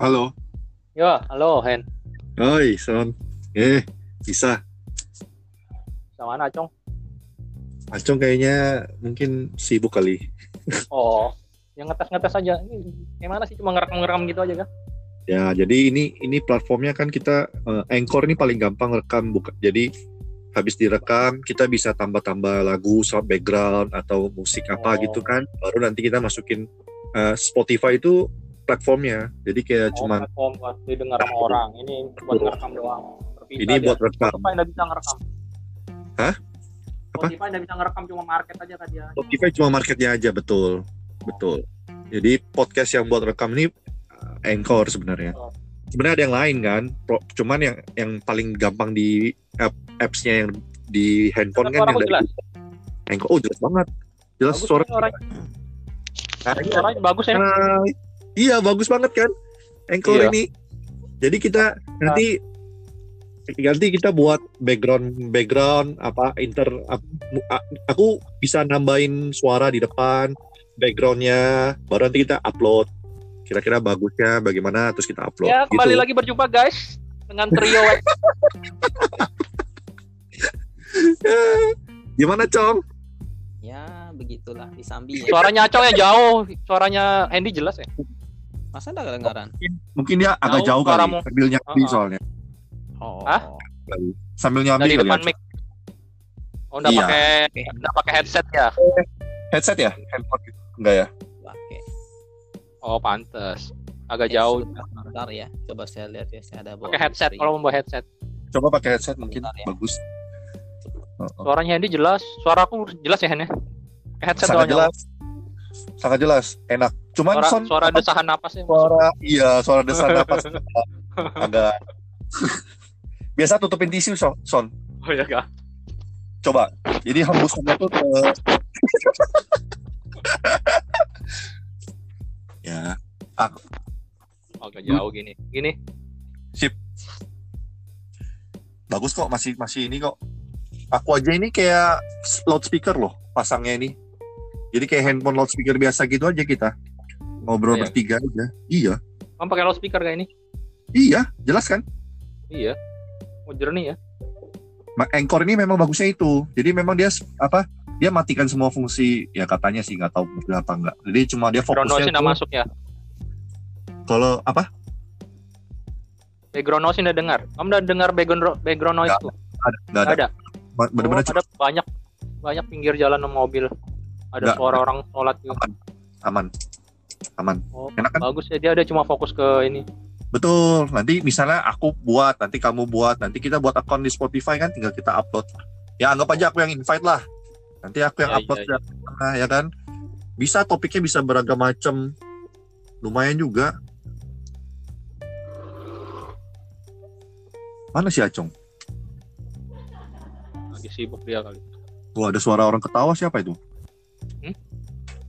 Halo. Yo, halo Hen. Oi, Son. Eh, bisa. Sama mana, Acong? Acong kayaknya mungkin sibuk kali. Oh, yang ngetes-ngetes aja. Ini gimana sih cuma ngerekam-ngerekam gitu aja kan? Ya, jadi ini ini platformnya kan kita eh, Anchor ini paling gampang rekam buka. Jadi habis direkam kita bisa tambah-tambah lagu sound background atau musik apa Oh. gitu kan. Baru nanti kita masukin eh, Spotify itu platformnya. Jadi kayak Oh, cuman platform buat didengar sama orang. Ini buat ngerekam doang. Terpisah ini dia. buat rekam. Spotify nggak bisa ngerekam. Hah? Apa? Spotify nggak bisa ngerekam cuma market aja kan dia. Spotify cuma marketnya aja betul. Betul. Jadi podcast yang buat rekam ini uh, Anchor sebenarnya. Oh. Sebenarnya ada yang lain kan. Cuman yang yang paling gampang di app apps-nya yang di handphone kan Suara yang dari jelas. Anchor. Oh, jelas banget. Jelas Bagus suara. ini suaranya. Nah, Suaranya bagus ya. Nah, iya bagus banget kan Anchor Iya. ini. Jadi kita nanti nanti kita buat background background apa inter aku bisa nambahin suara di depan backgroundnya baru nanti kita upload kira-kira bagusnya bagaimana terus kita upload Ya, kembali gitu. lagi berjumpa guys dengan trio gimana cong Ya begitulah disambi ya. Suaranya Acong ya jauh, suaranya Hendy jelas ya. Masa ada kedengaran? mungkin dia agak Jauh jauh kali sambil nyambi Uh-uh. soalnya Oh. Hah? sambil nyambi Dari kali depan ya. mic. Oh, udah Iya. pakai udah pakai headset ya. headset ya handphone gitu enggak ya Oke. Oh, pantes. Agak Eh, jauh. sebentar, sebentar ya. Coba saya lihat ya. Saya ada bawa Pakai headset kalau mau bawa headset. coba pakai headset mungkin Bentar ya. bagus Uh-uh. Suaranya Hendy jelas. Suaraku jelas ya Hen ya. Pakai headset sangat jelas sangat jelas enak cuman Suara, son suara desahan napas ya. suara iya suara desahan napas agak biasa tutupin tisu son, son. Oh iya kak. coba jadi hembusannya tuh ke ya Agak jauh gini. Gini. bagus kok masih masih ini kok aku aja ini kayak loudspeaker loh pasangnya ini jadi kayak handphone loudspeaker biasa gitu aja kita ngobrol Iya. bertiga aja iya Kamu pakai loudspeaker kayak ini? iya jelas kan Iya. Oh jernih ya. Ma- Anchor ini memang bagusnya itu. Jadi memang dia apa? Dia matikan semua fungsi ya katanya sih nggak tahu betul apa enggak. Jadi cuma dia Background noise fokusnya nggak tuh masuk ya. kalau apa? Background noise nggak dengar. Kamu udah dengar background background noise Nggak tuh? Ada, nggak ada. Ada. Bener-bener Oh, ada banyak banyak pinggir jalan sama mobil. Ada Nggak, suara orang sholat gitu. aman, aman. Oh, Enak kan? bagus ya dia ada cuma fokus ke ini. Betul. Nanti misalnya aku buat, nanti kamu buat, nanti kita buat akun di Spotify kan, tinggal kita upload. Ya anggap aja aku yang invite lah. Nanti aku yang Ya, upload iya, ya, ya kan. Bisa topiknya bisa beragam macam. Lumayan juga. Mana si Acong? Lagi sibuk dia kali. Wah, ada suara orang ketawa siapa itu?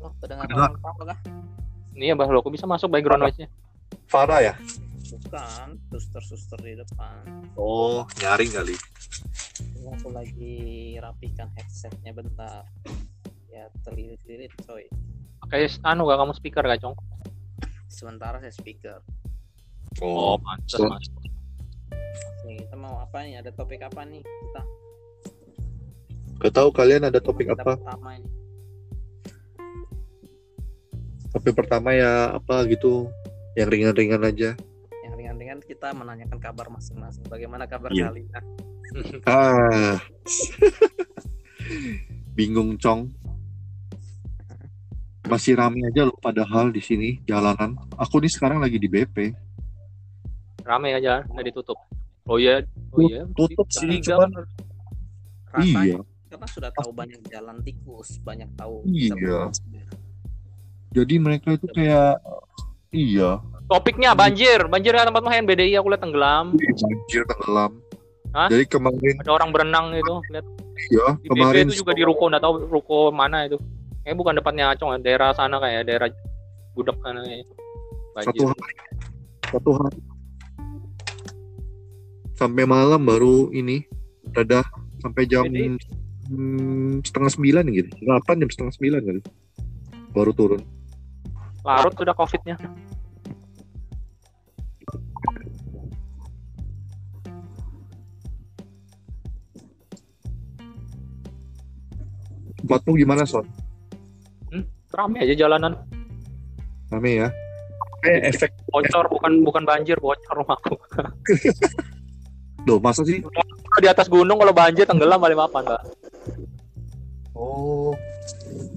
Oh, kedengaran Kedengar. orang kah? Ini ya bah, lo kok bisa masuk background noise-nya? Farah ya? Bukan, suster-suster di depan. Oh, nyaring kali. Ini aku lagi rapikan headsetnya bentar. Ya terlilit-lilit coy. Pakai anu gak kamu speaker gak, Cong? Sementara saya speaker. Oh, pantes So- mas. Nih, kita mau apa nih? Ada topik apa nih? Kita Gak tahu kalian ada topik kita apa? pertama ini. Topik pertama ya apa gitu, yang ringan-ringan aja. Yang ringan-ringan kita menanyakan kabar masing-masing. Bagaimana kabar Iya. kalian? Ah, bingung cong. Masih rame aja loh padahal di sini jalanan. Aku nih sekarang lagi di BP. Rame aja, udah ditutup. Oh iya, oh iya. Tutup sih, cuman. Rasanya iya. karena sudah tahu banyak jalan tikus, banyak tahu. Iya. Jadi mereka itu kayak iya, Topiknya banjir, banjir ya tempatmu Hen BDI aku lihat tenggelam. Wih, banjir tenggelam. Hah? Jadi kemarin Ada orang berenang gitu, lihat ya, di kemarin itu juga di ruko, nggak tahu ruko mana itu. Kayaknya bukan depannya Acong, daerah sana kayak daerah Budek sana kayak. satu Banjir. hari satu hari sampai malam baru ini reda sampai jam hmm, setengah sembilan gitu delapan jam setengah sembilan kali baru turun larut sudah covidnya tempatmu gimana son? Hmm, rame aja jalanan. Rame ya. Eh, efek bocor bukan bukan banjir bocor rumahku. Do masa sih? Di atas gunung kalau banjir tenggelam balik apa enggak?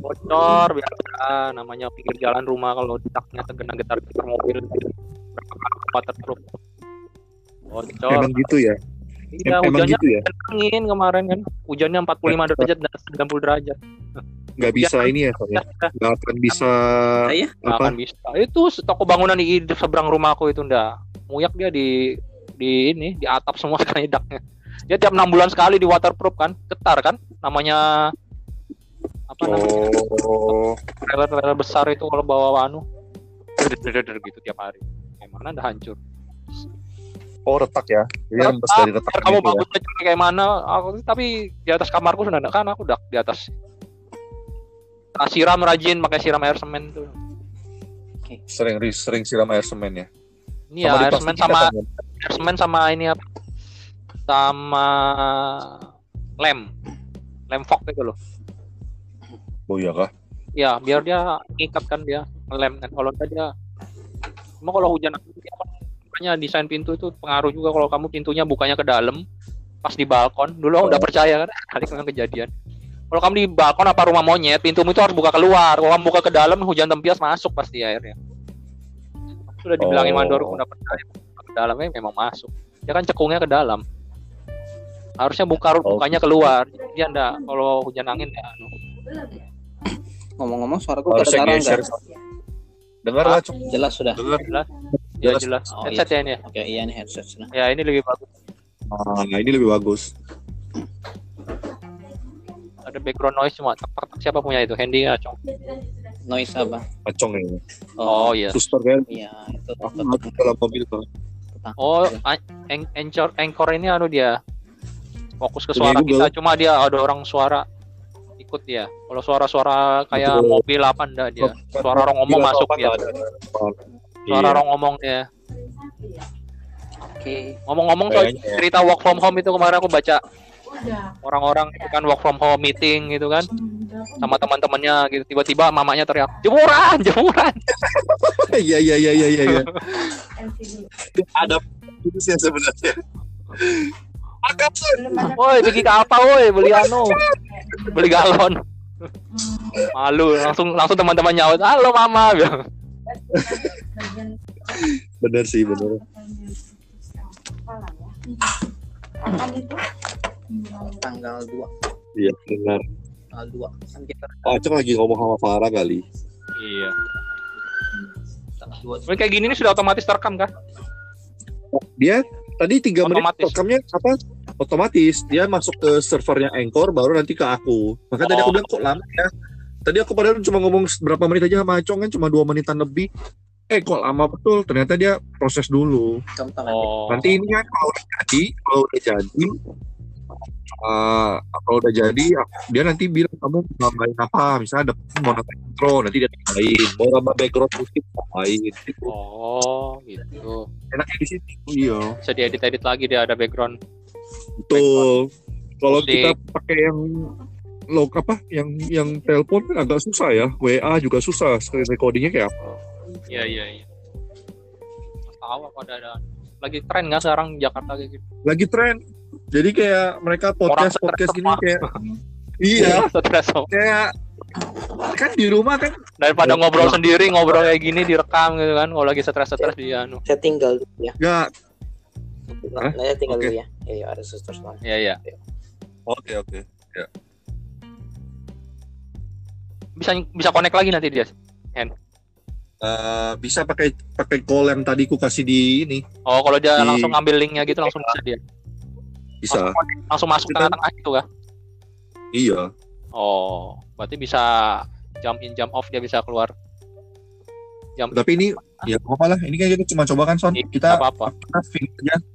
Bocor biasa namanya pinggir jalan rumah kalau daknya terkena getar-getar mobil waterproof. Bocor. emang gitu ya? Iya, Em- hujannya gitu ya? angin kemarin kan. Hujannya 45 derajat dan 90 derajat. Nggak bisa ini ya, Son ya? Nggak akan bisa Iya. Nggak apa? akan bisa. Itu toko bangunan di di seberang rumahku itu ndak. Muyak dia di di ini di atap semua sekali daknya. Dia tiap enam bulan sekali di waterproof kan, getar kan, namanya apa namanya Oh, trailer-trailer besar itu kalau bawa anu, gitu tiap hari. Gimana udah hancur. oh retak ya? Jadi rembes Retak, dari retak kamu gitu ya? bagusnya jelek kayak mana? Aku tapi di atas kamarku sudah kan aku dak di atas. Nah, siram rajin pakai siram air semen tuh. Sering sering siram air semen ya? Ini ya air semen sama air semen sama ini apa sama lem lem fog itu loh Oh iya kah? ya biar dia ikat kan dia lem kan. Kalau enggak dia cuma kalau hujan dia kan makanya desain pintu itu pengaruh juga kalau kamu pintunya bukanya ke dalam pas di balkon. Dulu aku udah percaya kan kali kan kejadian. Kalau kamu di balkon apa rumah monyet pintumu itu harus buka keluar. Kalau kamu buka ke dalam hujan tempias masuk pasti airnya. Sudah dibilangin Oh. mandor udah percaya. Ke dalamnya memang masuk. Ya kan cekungnya ke dalam. Harusnya buka Oh. bukanya keluar. Dia enggak kalau hujan angin ya. Ngomong-ngomong suara gue kedengaran geser. nggak? Dengar lah, Cuk. Jelas sudah. Dengar. ya Jelas. jelas Oh, headset ya ini ya Oke, iya nih headset sudah. ya ini lebih bagus Nah, ini lebih bagus. ada background noise cuma tak siapa punya itu Handy ya Cong Noise apa? Acong ini. oh iya Suster kan? Iya, itu Aku aku dalam mobil tetap. oh anchor anchor ini anu dia fokus ke suara kita cuma dia ada orang suara ikut dia kalau suara-suara kayak Betul. mobil apa enggak dia suara orang ngomong masuk dia ada? suara orang ngomong dia Oke. ngomong-ngomong soal ya. cerita work from home itu kemarin aku baca orang-orang itu kan work from home meeting gitu kan sama teman-temannya gitu tiba-tiba mamanya teriak jemuran jemuran Iya iya iya iya iya. iya. Ada itu sih sebenarnya. Agak woi pergi ke apa woi beli anu beli galon malu langsung langsung teman-teman nyaut halo mama bilang bener sih bener. Tanggal 2. Iya benar. Tanggal 2. Kan kita Oh, Acong lagi ngomong sama Farah kali. iya tanggal 2. Ini kayak gini nih sudah otomatis terekam kan Dia tadi tiga menit Otomatis. rekamnya apa? Otomatis dia masuk ke servernya Anchor baru nanti ke aku. Makanya tadi aku Oh. bilang kok lama ya. Tadi aku padahal cuma ngomong berapa menit aja sama Acong kan cuma dua menitan lebih. Eh kok lama betul? Ternyata dia proses dulu. Oh Nanti ini kan kalau udah jadi, kalau udah jadi, eh, kalau udah jadi, dia nanti bilang kamu nambahin apa? Misalnya ada mau nambahin intro, nanti dia tambahin. Mau nambah background musik, tambahin. Gitu. oh gitu Enaknya di situ. Iya. bisa diedit-edit lagi dia ada background Betul. Kalau kita pakai yang log apa, yang yang telepon kan agak susah ya. WA juga susah. Screen recordingnya kayak apa? iya iya iya tahu apa ada ada lagi tren nggak sekarang di Jakarta kayak gitu Lagi tren. Jadi kayak mereka podcast podcast stres gini kayak iya stres oh. kayak kan di rumah kan daripada ngobrol ya. sendiri ngobrol kayak gini direkam gitu kan kalau lagi stres-stres di anu Saya tinggal ya. nggak Saya tinggal Oke. dulu ya. Iya, iya, ada suster soalnya. iya iya. Oke oke. Bisa bisa connect lagi nanti dia Eh, bisa pakai pakai call yang tadi ku kasih di ini. Oh kalau dia Di- langsung ngambil linknya gitu langsung bisa dia. Bisa. Langsung masuk Kita- tengah-tengah gitu kan iya. Oh berarti bisa jump in jump off dia bisa keluar jump tapi ini ya apa lah. Ini kan kita cuma coba kan son? Iya, kita apa apa kita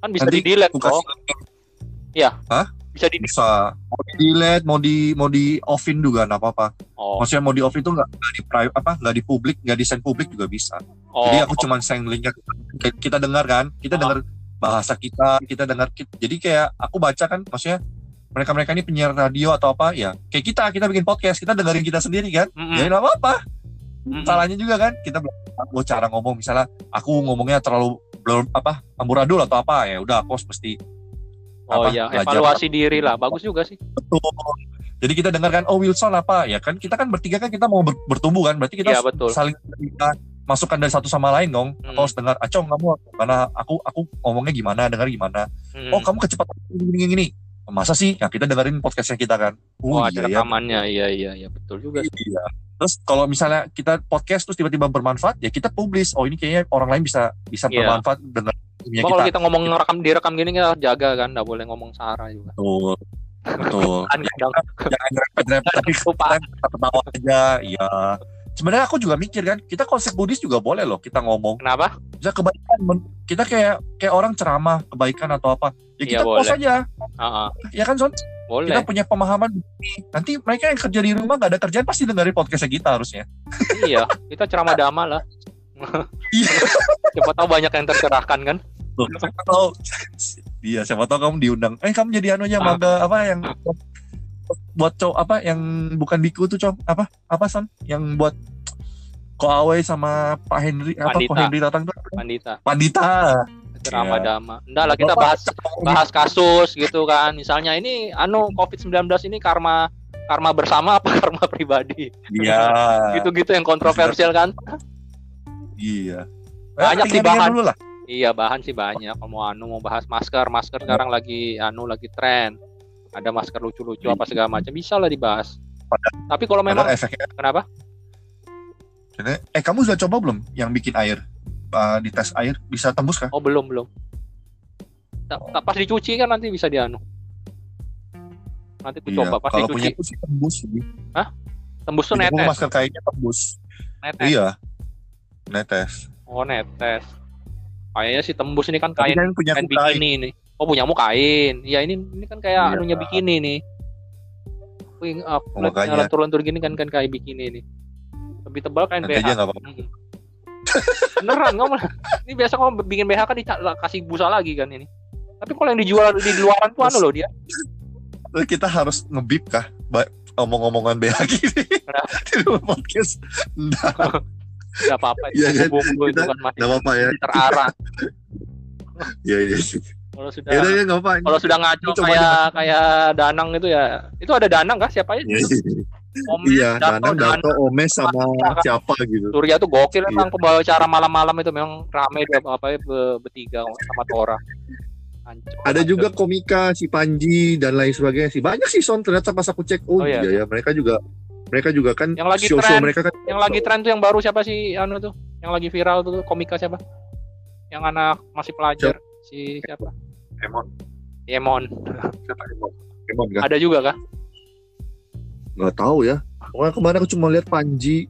kan bisa Nanti di delete kok. kasih bisa di bisa. Mau di delete mau di mau di offin juga nggak apa-apa. Oh. Maksudnya mau di off itu nggak di private apa nggak di publik nggak di send publik juga bisa. Oh. Jadi aku cuma send linknya. Kita dengar kan? Kita Oh. dengar bahasa kita kita dengar kita. jadi kayak aku baca kan maksudnya mereka-mereka ini penyiar radio atau apa ya kayak kita kita bikin podcast kita dengerin kita sendiri kan? Mm-mm. ya nggak apa-apa Mm-mm. salahnya juga kan kita belum tahu cara ngomong misalnya aku ngomongnya terlalu belum apa amburadul atau apa ya udah aku harus mesti Oh apa, iya, belajar. evaluasi diri lah. Bagus juga sih. betul jadi kita dengarkan oh Wilson apa ya kan kita kan bertiga kan kita mau ber- bertumbuh kan berarti kita harus betul. saling kita masukkan dari satu sama lain dong Hmm. aku harus dengar acong kamu gimana aku aku ngomongnya gimana dengar gimana Mm. oh kamu kecepatan gini gini, masa sih ya kita dengerin podcastnya kita kan Oh, oh, ada iya ya rekamannya. Iya, iya, iya, betul juga. sih. Iya. Terus kalau misalnya kita podcast terus tiba-tiba bermanfaat, ya kita publish. Oh ini kayaknya orang lain bisa bisa Iya. bermanfaat dengan Cuma kalau kita. kita ngomong rekam direkam gini kita jaga kan, nggak boleh ngomong sara juga. Betul. Betul. Kan kadang Jangan repet-repet tapi kita ketawa aja. Iya. Sebenarnya aku juga mikir kan, kita konsep Buddhis juga boleh loh kita ngomong. Kenapa? Bisa kebaikan, kita kayak kayak orang ceramah kebaikan atau apa. Ya Iya, kita post boleh. aja. Heeh, Ya kan Son? Boleh. Kita punya pemahaman. Nanti mereka yang kerja di rumah gak ada kerjaan pasti dengerin podcastnya kita harusnya. iya, kita ceramah dama lah. Iya. Siapa tahu banyak yang tercerahkan kan? Siapa tahu iya siapa tahu kamu diundang eh kamu jadi anu aja Ah. maga apa yang buat cowok apa yang bukan biku tuh cowok apa apa son yang buat Ko Awe sama Pak Henry apa Ko Pandita. Henry datang tuh Pandita, Pandita ceramah Iya. dama. Enggak lah kita bahas bahas kasus gitu kan. Misalnya ini anu COVID-19 ini karma karma bersama apa karma pribadi. iya Gitu-gitu yang kontroversial kan. iya Banyak Eh, sih bahan. dulu lah Iya bahan sih banyak. Mau anu mau bahas masker, masker sekarang lagi anu lagi tren. Ada masker lucu-lucu apa segala macam bisa lah dibahas. Tapi kalau memang efeknya kenapa? eh kamu sudah coba belum yang bikin air Eh, di tes air bisa tembus kan Oh belum belum. Ta- Pas dicuci kan nanti bisa dianu. Nanti aku iya coba pas kalau punya dicuci. aku sih tembus sih Tembus tuh Jadi netes. masker kainnya tembus netes. iya netes Oh netes. Kayaknya sih tembus ini kan kain kan punya kain aku kain bikini ini. Oh punyamu kain. Iya ini ini kan kayak Iya. anunya bikini nih. Wih, aku Oh, turun-turun gini kan kan kayak bikini ini. Lebih tebal kain nanti BH. aja apa-apa Mm. Beneran ngomong. Ini biasa kalau bikin BH kan dica- kasih busa lagi kan ini. Tapi kalau yang dijual di luaran tuh anu loh dia. Kita harus ngebip kah omong-omongan BH gini Kenapa? di podcast enggak Gak apa-apa. Iya kan? Bumbu itu Kita- kan masih apa-apa ya terarah. ya ya Kalau sudah ya ya apa kalau sudah ngaco kayak kayak Danang itu ya. Itu ada Danang kah siapa ya? Omes, iya Danang Dato Omes sama siapa gitu Surya tuh gokil Iya. emang pembawa acara malam-malam itu memang rame dia apa ya be- bertiga sama Tora. Hancur, ada hancur. juga komika si Panji dan lain sebagainya sih banyak sih son ternyata pas aku cek oh, Oh, iya. iya ya mereka juga mereka juga kan Yang lagi show-show tren. mereka kan yang lagi tren tuh yang baru siapa sih anu tuh? Yang lagi viral tuh komika siapa? Yang anak masih pelajar si siapa? Emon Emon. siapa Emon Emon kan Ada juga kah? Nggak tahu ya. Pokoknya kemarin aku cuma lihat Panji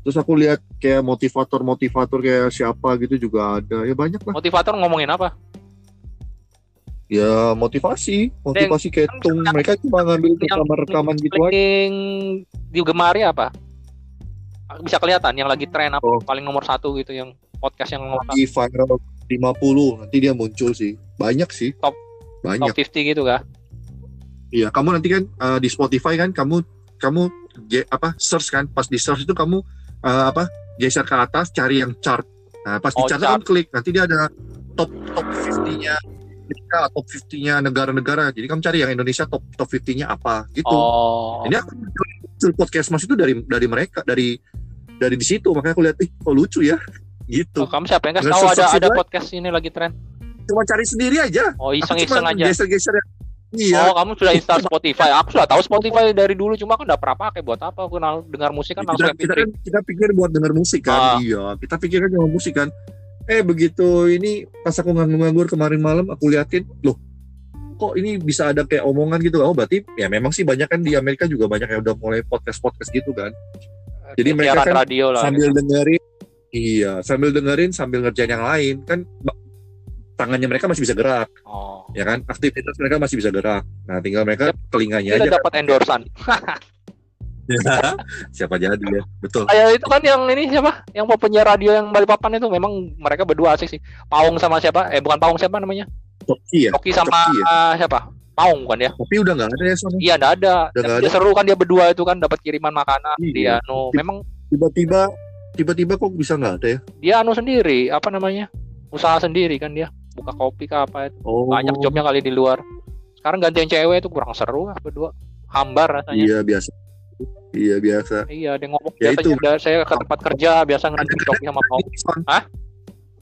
terus aku lihat kayak motivator-motivator kayak siapa gitu juga ada. Ya banyak lah. Motivator ngomongin apa? ya motivasi. Motivasi kayak tung mereka cuma ngambil rekaman-rekaman gitu aja. Paling digemari apa? Bisa kelihatan yang lagi tren apa Oh. paling nomor satu gitu yang podcast yang nomor di viral 50 nanti dia muncul sih. Banyak sih. Top- banyak. top 50 gitu kah? iya kamu nanti kan eh, di Spotify kan kamu kamu apa search kan pas di search itu kamu eh, apa geser ke atas cari yang chart nah pas di Oh, chart chart. kamu klik nanti dia ada top top 50-nya Indonesia, top 50-nya negara-negara jadi kamu cari yang Indonesia top top 50-nya apa gitu Oh. ini aku muncul podcast mas itu dari dari mereka dari dari di situ makanya aku lihat ih kok lucu ya gitu Oh, kamu siapa yang kasih tahu ada ada podcast ini lagi tren? cuma cari sendiri aja Oh, iseng-iseng cuma aja. geser-geser ya. Iya Oh, kamu sudah install Spotify. Aku sudah tahu Spotify dari dulu, cuma aku udah pernah pakai buat apa? Aku kenal dengar musik kan langsung kita, kita MP3. kan kita pikir buat denger musik kan Ah. iya kita pikir kan cuma musik kan eh begitu ini pas aku nganggur kemarin malam aku liatin loh kok ini bisa ada kayak omongan gitu oh berarti ya memang sih banyak kan di Amerika juga banyak yang udah mulai podcast podcast gitu kan jadi mereka kan radio lah. sambil dengerin iya sambil dengerin sambil ngerjain yang lain kan tangannya mereka masih bisa gerak Oh. ya kan aktivitas mereka masih bisa gerak nah tinggal mereka telinganya Kita aja dapat endorsan. siapa jadi ya betul Kayak itu kan yang ini siapa? Yang mau penyiar radio yang Balikpapan itu memang mereka berdua asik sih. Paung sama siapa? Eh bukan Paung siapa namanya? Toki ya Oki sama Coki eh, siapa? mau kan ya Tapi udah nggak ada ya Son. iya nggak ada Udah nggak Tapi dia seru kan dia berdua itu kan dapat kiriman makanan Iya. dia no memang Tiba-tiba tiba-tiba kok bisa nggak ada ya? dia anu sendiri apa namanya usaha sendiri kan dia buka kopi ke apa itu Oh. banyak jobnya kali di luar sekarang gantian cewek itu kurang seru lah berdua hambar rasanya Iya biasa. Iya biasa. iya dia ngomong Ya itu. udah saya ke tempat kerja biasa ngerti kopi sama kopi Hah?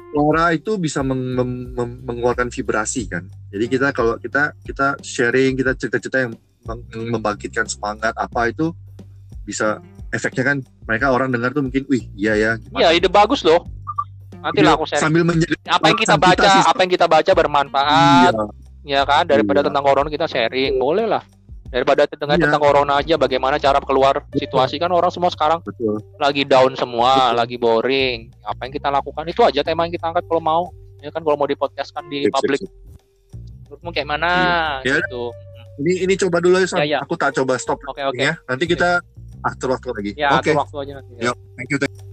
Suara itu bisa meng- mem- mem- mengeluarkan vibrasi kan. Jadi kita kalau kita kita sharing, kita cerita-cerita yang meng- membangkitkan semangat apa itu bisa efeknya kan mereka orang dengar tuh mungkin wih iya ya gimana. iya ide bagus loh nanti lah aku sharing sambil menjaga apa yang kita Kita baca sih- apa yang kita baca bermanfaat iya, ya kan daripada Iya. tentang corona kita sharing boleh lah daripada dengar Iya. tentang corona aja bagaimana cara keluar situasi kan orang semua sekarang betul. lagi down semua Betul. lagi boring apa yang kita lakukan itu aja tema yang kita angkat kalau mau ya kan kalau mau dipodcastkan di Sip, sip, publik sip. menurutmu kayak mana Iya. gitu Ini ini coba dulu ya. Ya, ya. Aku tak coba stop oke oke ya. Nanti kita atur waktu lagi. ya Oke. atur waktu aja nanti Yuk. Thank you. thank you.